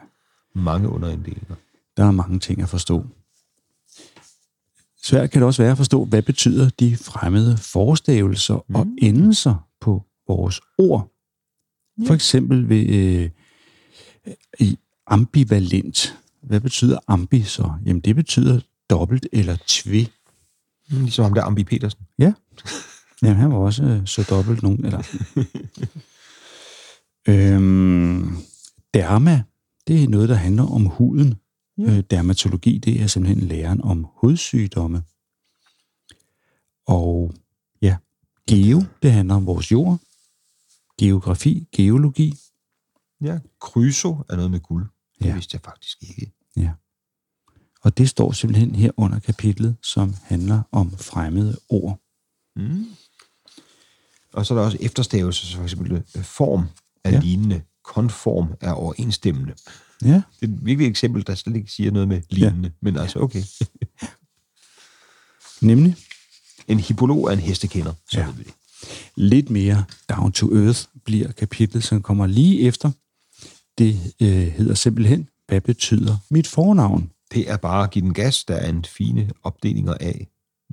mange underinddelinger. Der er mange ting at forstå. Svært kan det også være at forstå, hvad betyder de fremmede forstavelser mm. og endelser på vores ord. For eksempel ved øh, i ambivalent. Hvad betyder ambi så? Jamen det betyder dobbelt eller tve. Mm, Ligesom ham der Ambi Petersen. Ja. Jamen han var også øh, så dobbelt nogen. Eller. [laughs] øhm, derma, det er noget, der handler om huden. Ja. Øh, dermatologi, det er simpelthen læren om hudsygdomme. Og ja, geo, det handler om vores jord. Geografi, geologi. Ja, kryso er noget med guld. Det Ja. vidste jeg faktisk ikke. Ja. Og det står simpelthen her under kapitlet, som handler om fremmede ord. Mm. Og så er der også efterstavelser, så for eksempel øh, form er Ja. lignende, konform er overensstemmende. Ja, Det er et virkelig eksempel, der slet ikke siger noget med lignende, ja. men altså okay. [laughs] nemlig En hippolog er en hestekender, så ja. ved vi det. lidt mere down to earth bliver kapitlet, som kommer lige efter. Det øh, hedder simpelthen, hvad betyder mit fornavn? Det er bare at give den gas, der er en fine opdelinger af.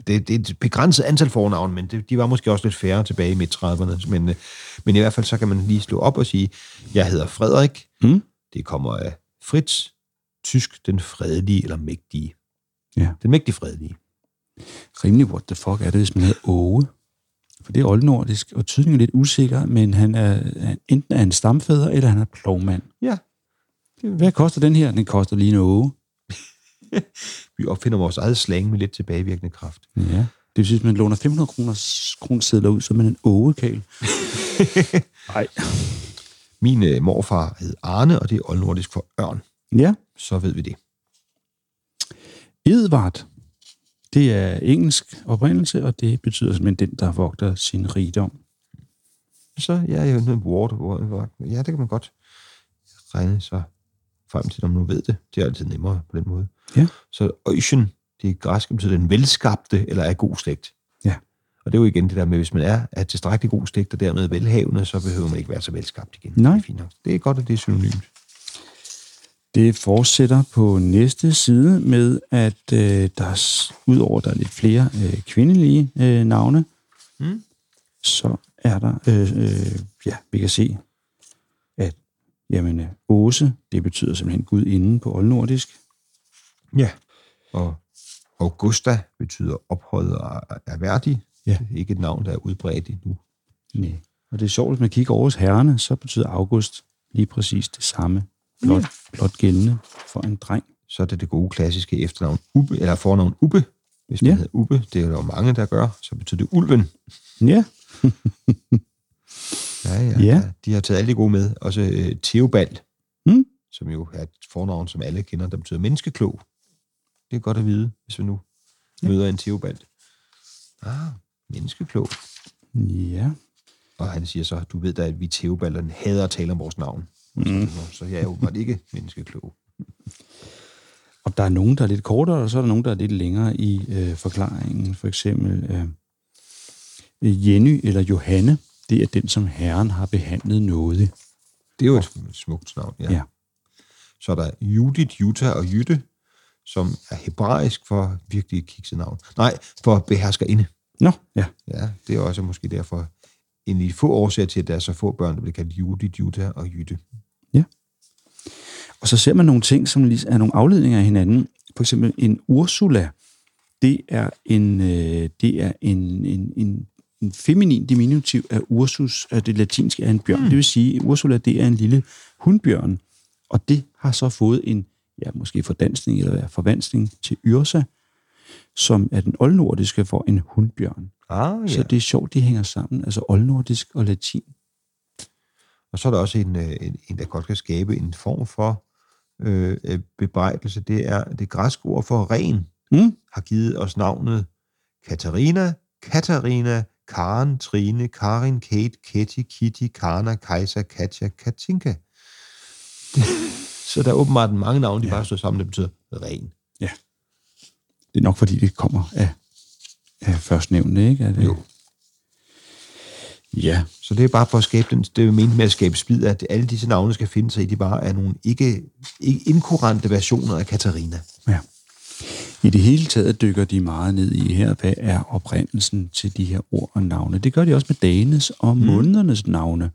Det, det er et begrænset antal fornavn, men det, de var måske også lidt færre tilbage i midt-30'erne. Men, øh, men i hvert fald så kan man lige slå op og sige, jeg hedder Frederik. Mm. Det kommer af Fritz, tysk den fredelige eller mægtige. Ja. Den mægtige fredelige. Rimelig what the fuck er det, hvis man hedder Åge? For det er oldnordisk, og tydningen er lidt usikker, men han er han- enten er han stamfader, eller han er plovmand. Ja, Hvad koster den her? Den koster lige en Åge. [laughs] vi opfinder vores eget slang med lidt tilbagevirkende kraft. Ja. Det vil sige, at hvis man låner 500 kroner, kroner sedler ud, så er man en ågekal. Nej. [laughs] Min øh, morfar hed Arne, og det er oldnordisk for ørn. Ja. Så ved vi det. Edvard, det er engelsk oprindelse, og det betyder simpelthen den, der vogter sin rigdom. Så ja, jeg er ward, ward, ward. Ja, det kan man godt regne sig frem til, om man nu ved det. Det er altid nemmere på den måde. Ja. Så Ocean, det er græsk, betyder den velskabte eller er god slægt. Ja. Og det er jo igen det der med, hvis man er af tilstrækkelig god slægt og dermed velhavende, så behøver man ikke være så velskabt igen. Nej. Det er, fint nok. det er godt, at det er synonymt. Det fortsætter på næste side med, at øh, der er, udover der er lidt flere øh, kvindelige øh, navne, Mm. så er der, øh, øh, ja, vi kan se, jamen, øh, Åse, det betyder simpelthen Gud inden på oldnordisk. Ja. Og Augusta betyder ophøjet og er værdig. Ja. Det er ikke et navn, der er udbredt endnu. Nej. Og det er sjovt, hvis man kigger over hos herrerne, så betyder August lige præcis det samme. Blot, blot gældende for en dreng. så er det det gode klassiske efternavn Ubbe, eller fornavn Ubbe. Hvis man Ja. ja. hedder Ubbe, det er der jo mange, der gør, så betyder det ulven. Ja, [laughs] Ja, ja. Ja. De har taget alle de gode med. Også øh, Theobald, Mm. som jo er et fornavn, som alle kender, der betyder menneskeklog. Det er godt at vide, hvis vi nu ja. møder en Theobald. Ah, menneskeklog. ja. Og han siger så, du ved da, at vi Theobalderne hader at tale om vores navn. Mm. Så jeg er jo var ikke menneskeklog. [laughs] Og der er nogen, der er lidt kortere, og så er der nogen, der er lidt længere i øh, forklaringen. For eksempel øh, Jenny eller Johanne, det er den, som herren har behandlet noget. Det er jo et smukt navn, ja. Ja. Så er der Judith, Jutta og Jytte, som er hebraisk for virkelig kikset navn. Nej, for beherskerinde. Nå, ja. Ja, det er også måske derfor en af de få årsager til, at der er så få børn, der bliver kaldt Judith, Jutta og Jytte. Og så ser man nogle ting, som lige er nogle afledninger af hinanden. For eksempel en Ursula, det er en, øh, det er en, en, en, en feminin diminutiv af Ursus, af det latinske er en bjørn. Mm. Det vil sige, at Ursula, det er en lille hundbjørn. Og det har så fået en, ja, måske fordansning eller forvansning til Yrsa, som er den oldnordiske for en hundbjørn. Ah, Ja. Så det er sjovt, de hænger sammen, altså oldnordisk og latin. Og så er der også en, øh, en, en der godt kan skabe en form for øh, øh, bebrejdelse. Det er det græske ord for ren, Mm? har givet os navnet Katarina, Katarina, Karen, Trine, Karin, Kate, Ketty, Kitty, Karna, Kajsa, Katja, Katinka. så der er åbenbart mange navne, de ja. bare står sammen, der betyder ren. Det er nok, fordi det kommer af, af førstnævnte, ikke? Er det, Jo. Ja, Så det er bare for at skabe den, det er jo ment med at skabe splid, at alle disse navne skal finde sig i, de bare er nogle ikke, ikke inkurrente versioner af Katarina. ja. I det hele taget dykker de meget ned i her, hvad er oprindelsen til de her ord og navne. Det gør de også med dagens og månedernes navne.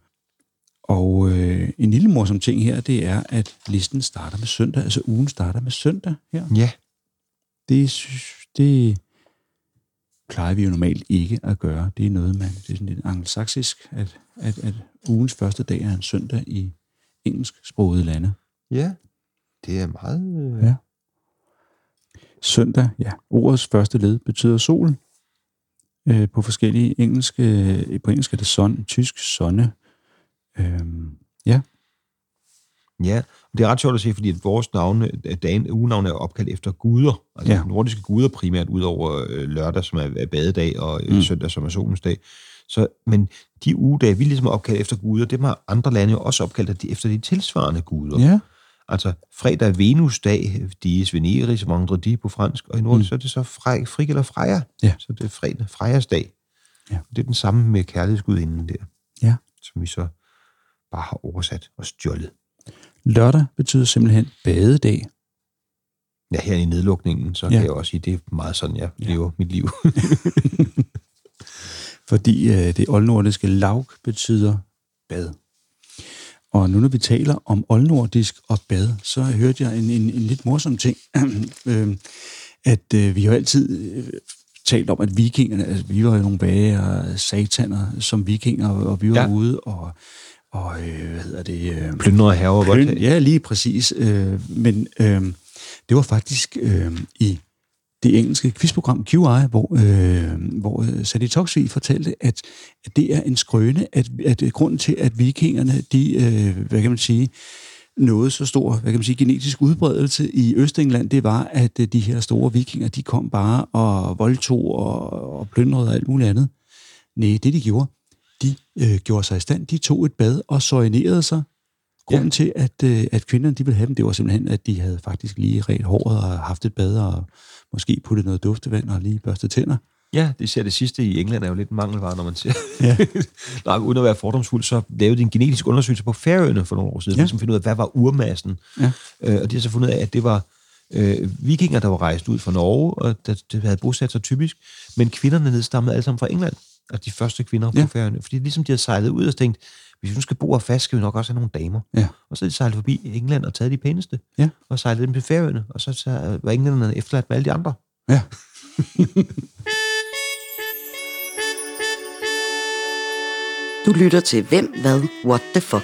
Og øh, en lille morsom ting her, det er, at listen starter med søndag, altså ugen starter med søndag her. Ja, Det, det plejer vi jo normalt ikke at gøre. Det er noget, man, det er sådan lidt angelsaksisk, at, at, at ugens første dag er en søndag i engelsksprogede lande. ja. Det er meget... Øh, Ja. Søndag, ja. Ordets første led betyder sol. Øh, på forskellige engelske, øh, på engelsk er det sun, tysk sonne. Øhm, ja, Ja, og det er ret sjovt at se, fordi at vores navne, dagen, ugenavne er opkaldt efter guder. Altså Ja. nordiske guder primært, udover øh, lørdag, som er badedag, og øh, Mm. søndag, som er solens dag. Så, men de ugedage, vi ligesom er opkaldt efter guder, dem har andre lande jo også opkaldt efter de tilsvarende guder. ja, Altså fredag er Venusdag, dies Veneris, vendredi på fransk, og i nordisk mm. så er det så frej, frik eller freja. Ja. Så det er fredag, frejas dag. Ja. Det er den samme med kærlighedsgudinden der, ja. som vi så bare har oversat og stjålet. Lørdag betyder simpelthen badedag. Ja, her i nedlukningen, så Ja. kan jeg også sige, det er meget sådan, jeg ja. lever mit liv. [laughs] fordi øh, det oldnordiske laug betyder bad. Og nu når vi taler om oldnordisk og bad, så hørte jeg en, en, en lidt morsom ting, [clears throat] øh, at øh, vi jo altid øh, talt om, at vikingerne, altså vi var jo nogle bage og sataner som vikinger, og vi var ja. Ude og, og øh, hvad hedder det... Øh, Plyndre herrer og voldtag. ja, lige præcis. Øh, men øh, det var faktisk øh, i det engelske quizprogram QI, hvor, øh, hvor øh, Sadi Toksvig fortalte, at, at det er en skrøne, at, at øh, grunden til, at vikingerne, de, øh, hvad kan man sige, noget så stor, hvad kan man sige, genetisk udbredelse i Østengland, det var, at øh, de her store vikinger, de kom bare og voldtog og, og plyndrede og alt muligt andet. Nej, det de gjorde, de øh, gjorde sig i stand, de tog et bad og soinerede sig. Grunden ja. til, at, øh, at kvinderne de ville have dem, det var simpelthen, at de havde faktisk lige ret håret og haft et bad og måske puttet noget duftevand og lige børstet tænder. Ja, det ser det sidste i England er jo lidt en mangelvare, når man ser. Ja. [laughs] Nej, uden at være fordomsfuld, så lavede de en genetisk undersøgelse på Færøerne for nogle år siden, Ja. som finde ud af, hvad var urmassen. Ja. Øh, og de har så fundet ud af, at det var øh, vikinger, der var rejst ud fra Norge, og der, der havde bosat sig typisk, men kvinderne nedstammede alle sammen fra England. Altså de første kvinder Ja. på Færøerne. Fordi ligesom de havde sejlet ud og tænkt, hvis vi nu skal bo her fast, skal vi nok også have nogle damer. Ja. Og så er de sejlet forbi England og taget de pæneste, Ja. og sejlet dem til Færøerne, og så, så var englænderne efterladt med alle de andre. Ja. [laughs] Du lytter til Hvem, Hvad, What the Fuck.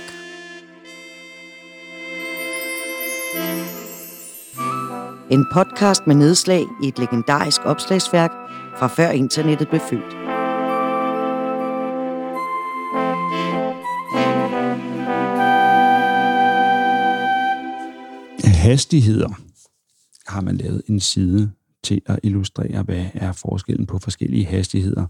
En podcast med nedslag i et legendarisk opslagsværk fra før internettet blev født. Hastigheder har man lavet en side til at illustrere, hvad er forskellen på forskellige hastigheder.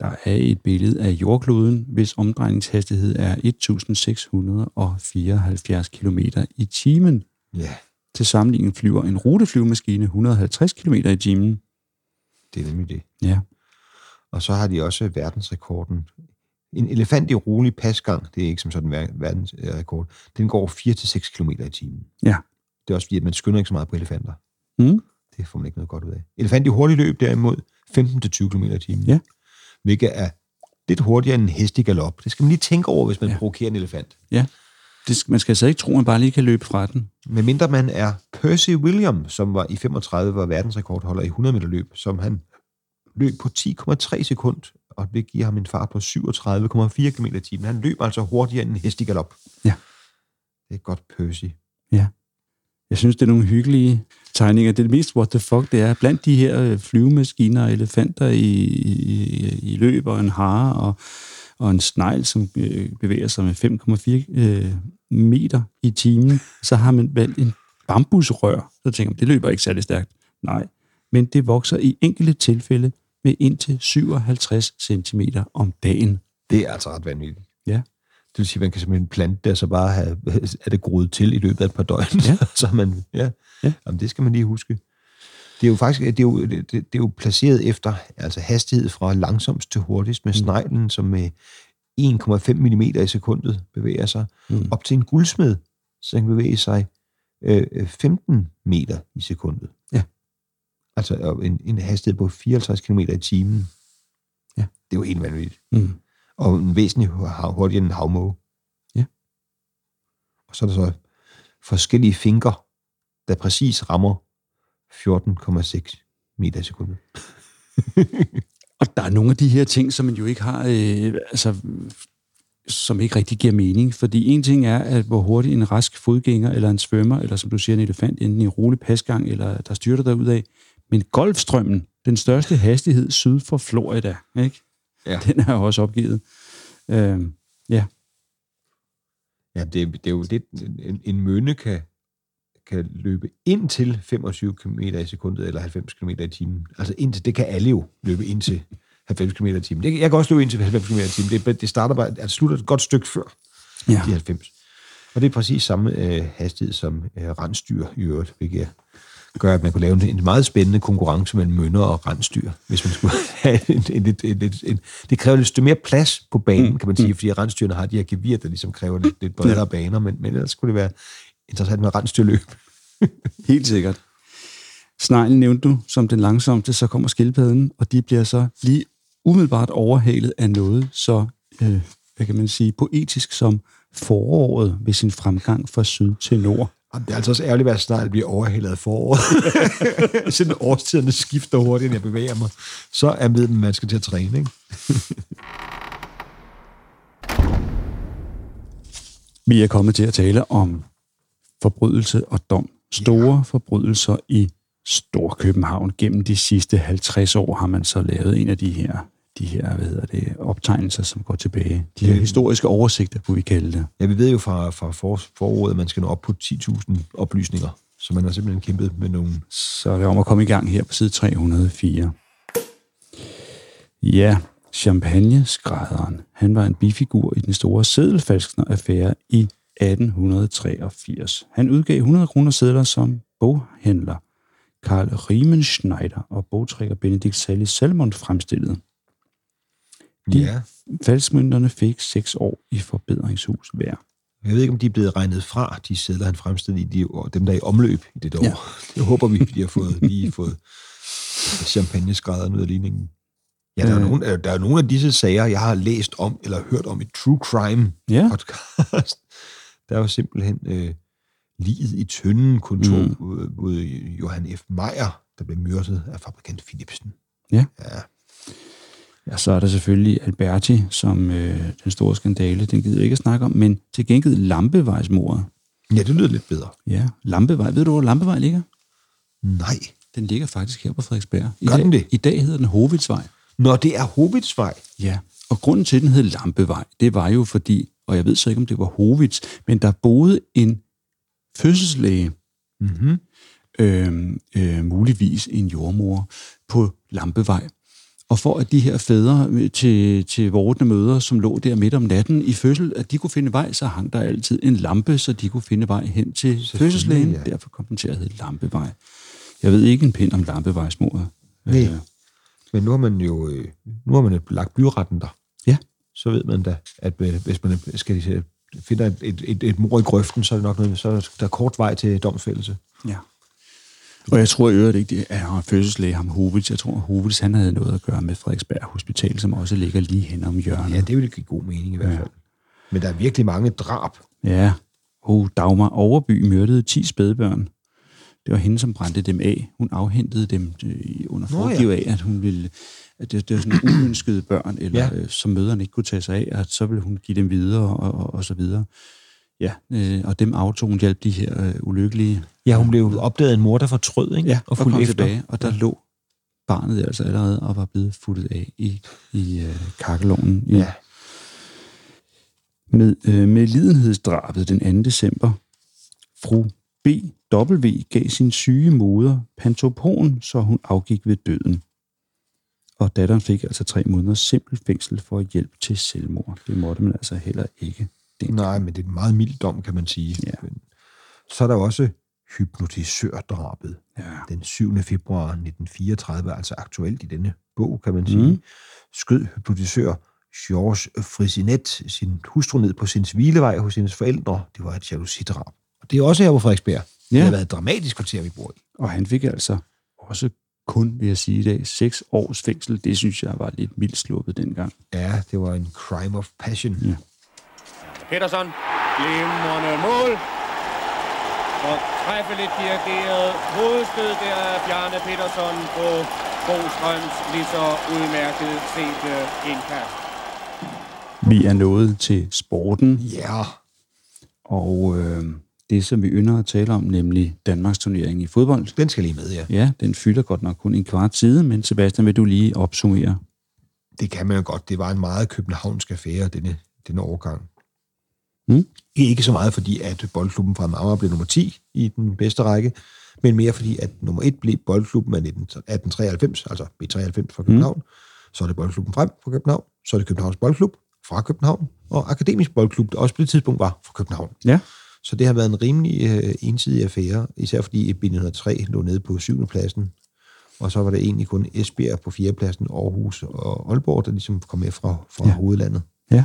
Der er et billede af jordkloden, hvis omdrejningshastighed er 1674 km i timen. Ja, Til sammenligning flyver en ruteflyvemaskine 150 km i timen. det er nemlig det. Ja. Og så har de også verdensrekorden. En elefant i rolig pasgang, det er ikke som sådan en ver- verdensrekord, den går 4-6 km i timen. Ja. Det er også fordi, at man skynder ikke så meget på elefanter. Mm. Det får man ikke noget godt ud af. Elefant i hurtig løb derimod, 15-20 km i timen. Ja. Hvilket er lidt hurtigere end en hest i galop. Det skal man lige tænke over, hvis man Ja. ja. provokerer en elefant. Ja. Det, man skal altså ikke tro, at man bare lige kan løbe fra den. Men mindre man er Percy William, som var i 35 var verdensrekordholder i 100 meter løb, som han løb på 10,3 sekund, og det giver ham en fart på 37,4 km i timen. Han løb altså hurtigere end en hest i galop. Ja. Det er godt Percy. Jeg synes, det er nogle hyggelige tegninger. Det mest what the fuck, det er blandt de her øh, flyvemaskiner og elefanter i, i, i løb og en hare og, og en snegl, som øh, bevæger sig med 5,4 øh, meter i timen, så har man valgt en bambusrør. Så tænker man, det løber ikke særlig stærkt. Nej, men det vokser i enkelte tilfælde med indtil 57 cm om dagen. Det er altså ret vanvittigt. Ja. Det vil sige, at man kan simpelthen plante det, og så bare have, er det groet til i løbet af et par døgn. Ja. [laughs] så man, ja. Ja. ja. Jamen, det skal man lige huske. Det er jo faktisk det er jo, det, det er jo placeret efter altså hastighed fra langsomst til hurtigst med sneglen, som med 1,5 mm i sekundet bevæger sig, mm. op til en guldsmed, som kan bevæge sig øh, 15 meter i sekundet. Ja. Altså en, en hastighed på 54 km i timen. Ja. Det er jo helt vanvittigt. Mm. Og en væsentlig hurtigere end en havmåge. Ja. Og så er der så forskellige finker, der præcis rammer 14,6 meter i sekundet. [laughs] Og der er nogle af de her ting, som man jo ikke har, øh, altså, som ikke rigtig giver mening. Fordi en ting er, at hvor hurtigt en rask fodgænger, eller en svømmer, eller som du siger, en elefant, enten i en rolig pasgang, eller der styrter derud af. Men Golfstrømmen, den største hastighed syd for Florida, ikke? Ja. [laughs] den er jo også opgivet. Øh, ja, Ja, det, det er jo lidt... En, en mønne kan, kan løbe ind til 25 km i sekundet, eller 90 km i timen. Altså indtil, det kan alle jo løbe ind til [laughs] 90 km i timen. Det, jeg kan også løbe ind til 90 km i timen. Det, det starter bare, altså slutter et godt stykke før ja. de 90. Og det er præcis samme øh, hastighed som øh, rensdyr i øvrigt, hvilket gør, at man kunne lave en, en meget spændende konkurrence mellem mønner og rensdyr, hvis man skulle [laughs] have en, en, en, en, en, en det kræver lidt mere plads på banen, kan man sige, fordi rensdyrene har de her gevir, der ligesom kræver lidt, lidt bredere baner, men, men ellers skulle det være interessant med rensdyrløb. [laughs] Helt sikkert. Sneglen nævnte du som den langsomste, så kommer skildpadden, og de bliver så lige umiddelbart overhalet af noget så, øh, hvad kan man sige, poetisk som foråret ved sin fremgang fra syd til nord. Jamen, det er altså også ærgerligt, at snart bliver overhældet af foråret. [laughs] Siden årstiderne skifter hurtigt, når jeg bevæger mig, så er med, man skal til at træne. Ikke? [laughs] Vi er kommet til at tale om forbrydelse og dom. Store ja. forbrydelser i Storkøbenhavn. Gennem de sidste 50 år har man så lavet en af de her, de her hvad hedder det, optegnelser, som går tilbage. De her historiske oversigter, kunne vi kalde det. Ja, vi ved jo fra, fra for, foråret, at man skal nå op på 10.000 oplysninger. Så man har simpelthen kæmpet med nogle... Så er det om at komme i gang her på side 304. Ja, champagne-skrædderen. Han var en bifigur i den store sædelfalskner-affære i 1883. Han udgav 100 kroner sædler som boghandler. Karl Riemenschneider og bogtrækker Benedikt Sally Salmon fremstillede. De Ja. falskmønterne fik seks år i forbedringshus hver. Jeg ved ikke, om de er blevet regnet fra, de sædler, han fremstillede i de år, dem, der er i omløb i det år. Ja. [laughs] Det håber vi, de har fået, lige fået champagne-skrædderen ud af ligningen. Ja, der, er Øh. nogle, øh, der er nogle af disse sager, jeg har læst om, eller hørt om i True Crime Ja. podcast. Der er jo simpelthen øh, liget i Tønden kontor Mm. mm. ud Johan F. Meyer, der blev myrdet af fabrikant Philipsen. Ja. Ja, Ja, så er der selvfølgelig Alberti, som øh, den store skandale, den gider jeg ikke at snakke om, men til gengæld Lampevejsmordet. ja det lyder lidt bedre. Ja, Lampevej. Ved du, hvor Lampevej ligger? Nej. Den ligger faktisk her på Frederiksberg. I Gør dag, den det? I dag hedder den Hovidsvej. Når det er Hobbitsvej, Ja, og grunden til, at den hed Lampevej, det var jo fordi, og jeg ved så ikke, om det var Hovits, men der boede en fødselslæge, mm-hmm. øh, øh, muligvis en jordmor, på Lampevej. Og for at de her fædre til, til vortende møder, som lå der midt om natten i fødsel, at de kunne finde vej, så hang der altid en lampe, så de kunne finde vej hen til fødselslægen. ja. Derfor kom den til at hedde Lampevej. Jeg ved ikke en pind om Lampevejsmordet. Nej. Øh, Men nu har man jo øh, nu har man lagt byretten der. Ja. Så ved man da, at øh, hvis man skal de, finder et, et, et, et mor i grøften, så er det nok noget, så er der kort vej til domsfældelse. Ja. Og jeg tror i øvrigt ikke, er han fødselslæge, ham Hovits. Jeg tror, Hovits han havde noget at gøre med Frederiksberg Hospital, som også ligger lige hen om hjørnet. Ja, det vil give god mening i hvert Ja. fald. Men der er virkelig mange drab. Ja. Oh, Dagmar Overby myrdede 10 spædbørn. Det var hende, som brændte dem af. Hun afhentede dem øh, under ja. foregiv af, at hun ville at det, det var sådan uønskede børn, eller Ja. ja. øh, som møderne ikke kunne tage sig af, at så ville hun give dem videre, og, og, og så videre. Ja, øh, og dem aftog hun hjælp de her øh, ulykkelige Ja, hun blev opdaget af en mor, der fortrød, ikke? Ja, og og fulgte kom efter. tilbage, og der ja. lå barnet altså allerede og var blevet futtet af i, i øh, kakkeloven. I, Ja. Med, øh, med lidenhedsdrabet den 2. december, fru B.W. gav sin syge moder pantopon, så hun afgik ved døden. Og datteren fik altså tre måneders simpel fængsel for hjælp til selvmord. Det måtte man altså heller ikke. Den. Nej, men det er en meget mild dom, kan man sige. Ja. Så er der også hypnotisørdrabet Ja. den 7. februar 1934, altså aktuelt i denne bog, kan man sige, mm. skød hypnotisør Georges Frisinet sin hustru ned på sin hvilevej hos hendes forældre. Det var et jalousidrab. Og det er også her på Frederiksberg. Ja. Det har været et dramatisk kvarter, vi bor i. Og han fik altså også kun, vil jeg sige i dag, seks års fængsel. Det synes jeg var lidt mildt sluppet dengang. Ja, det var en crime of passion. Ja. Petersen, glimrende mål. Og træffeligt dirigeret hovedstød der af Bjarne Petersen på Bostrøms lige så udmærket set indkast. Vi er nået til sporten, Ja, og øh, det, som vi ynder at tale om, nemlig Danmarks turnering i fodbold. den skal lige med, ja. Ja, den fylder godt nok kun en kvart side, men Sebastian, vil du lige opsummere? Det kan man jo godt. Det var en meget københavnsk affære, denne, denne overgang. Mm. Ikke så meget fordi, at boldklubben fra Amager blev nummer 10 i den bedste række, men mere fordi, at nummer 1 blev boldklubben af 19 1893, altså B93 fra København. Mm. Så er det boldklubben frem fra København. Så er det Københavns Boldklub fra København. Og Akademisk Boldklub, der også på det tidspunkt var fra København. Ja. Så det har været en rimelig øh, ensidig affære, især fordi B903 lå nede på 7. pladsen. Og så var det egentlig kun Esbjerg på 4. pladsen, Aarhus og Aalborg, der ligesom kom med fra, fra ja. hovedlandet. Ja.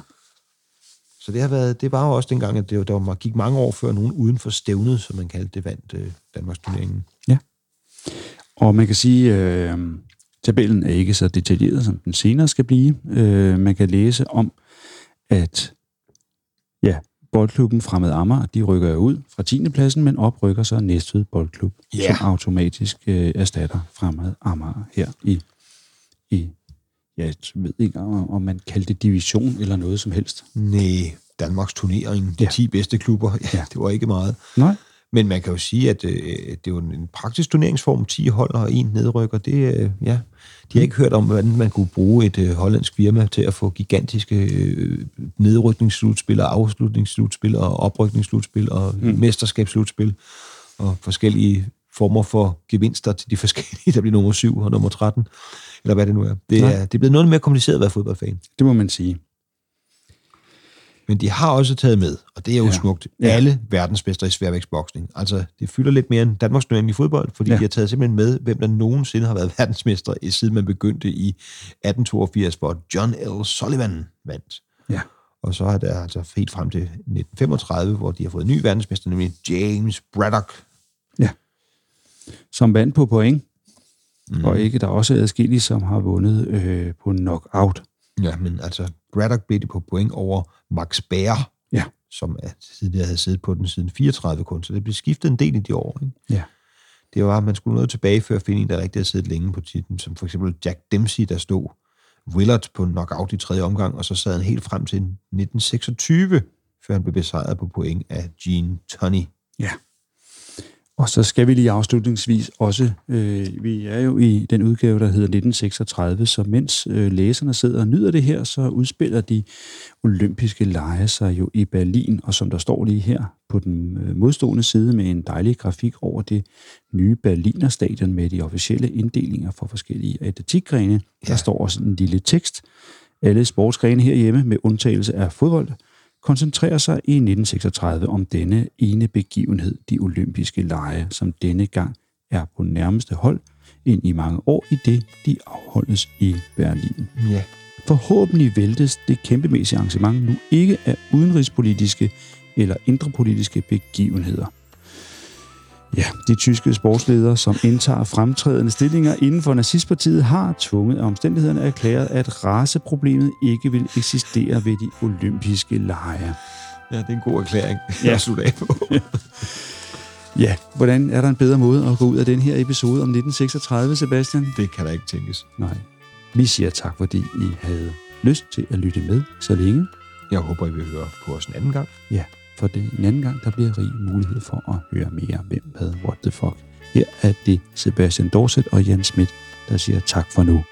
Så det, har været, det var jo også dengang, at det, var- der var, gik mange år før nogen uden for stævnet, som man kaldte det, vandt øh, Danmarks turneringen. Og man kan sige, øh, tabellen er ikke så detaljeret, som den senere skal blive. Øh, man kan læse om, at ja, boldklubben Fremad Amager, de rykker jo ud fra 10. pladsen, men oprykker så Næstved Boldklub, Ja. som automatisk øh, erstatter Fremad Amager her i, i ja, jeg ved ikke, om man kaldte det division eller noget som helst. Nej, Danmarks turnering, de Ja. ja. 10 bedste klubber, ja. det var ikke meget. Nej. Men man kan jo sige, at øh, det er jo en praktisk turneringsform, 10 hold og en nedrykker. Det, øh, ja, de har ikke hørt om, hvordan man kunne bruge et øh, hollandsk firma til at få gigantiske øh, nedrykningsslutspil og afslutningsslutspil og oprykningsslutspil og mm. mesterskabsslutspil og forskellige former for gevinster til de [laughs] forskellige, der bliver nummer 7 og nummer 13, eller hvad det nu er. Det Nej. er, det er blevet noget mere kompliceret at være fodboldfan. Det må man sige. Men de har også taget med, og det er jo Ja. smukt, Ja. alle verdensmestre i sværvægtsboksning. Altså, det fylder lidt mere end Danmarks turnering i fodbold, fordi Ja. de har taget simpelthen med, hvem der nogensinde har været [laughs] verdensmestre, i- siden man begyndte i 1882, hvor John L. Sullivan vandt. Ja. Og så er der altså helt frem til 1935, hvor de har fået en ny verdensmester, nemlig James Braddock. Som vandt på point, mm. og ikke der er også adskillige, som har vundet øh, på knockout. Ja, men altså, Braddock blev det på point over Max Baer, Ja. som er, tidligere havde siddet på den siden 34 kun, så det blev skiftet en del i de år. Ikke? Ja. Det var, at man skulle noget tilbage før at finde en, der rigtig havde siddet længe på titlen, som for eksempel Jack Dempsey, der stod Willard på knockout i tredje omgang, og så sad han helt frem til 1926, før han blev besejret på point af Gene Tunney. Ja. Og så skal vi lige afslutningsvis også, øh, vi er jo i den udgave, der hedder 1936, så mens øh, læserne sidder og nyder det her, så udspiller de olympiske lege sig jo i Berlin, og som der står lige her på den øh, modstående side med en dejlig grafik over det nye Berliner stadion med de officielle inddelinger for forskellige atletikgrene, ja. der står også en lille tekst. Alle sportsgrene herhjemme, med undtagelse af fodbold, koncentrerer sig i 1936 om denne ene begivenhed, de olympiske lege, som denne gang er på nærmeste hold ind i mange år i det, de afholdes i Berlin. Ja. Forhåbentlig væltes det kæmpemæssige arrangement nu ikke af udenrigspolitiske eller indrepolitiske begivenheder. Ja, de tyske sportsledere, som indtager fremtrædende stillinger inden for nazistpartiet, har tvunget af omstændighederne erklæret, at raceproblemet ikke vil eksistere ved de olympiske lege. ja, det er en god erklæring Ja. at slutte af på. [laughs] Ja, hvordan er der en bedre måde at gå ud af den her episode om 1936, Sebastian? det kan der ikke tænkes. Nej. Vi siger tak, fordi I havde lyst til at lytte med så længe. Jeg håber, I vil høre på os en anden gang. Ja, for det en anden gang, der bliver rig mulighed for at høre mere hvem, hvad, what the fuck. Her er det Sebastian Dorset og Jan Schmidt, der siger tak for nu.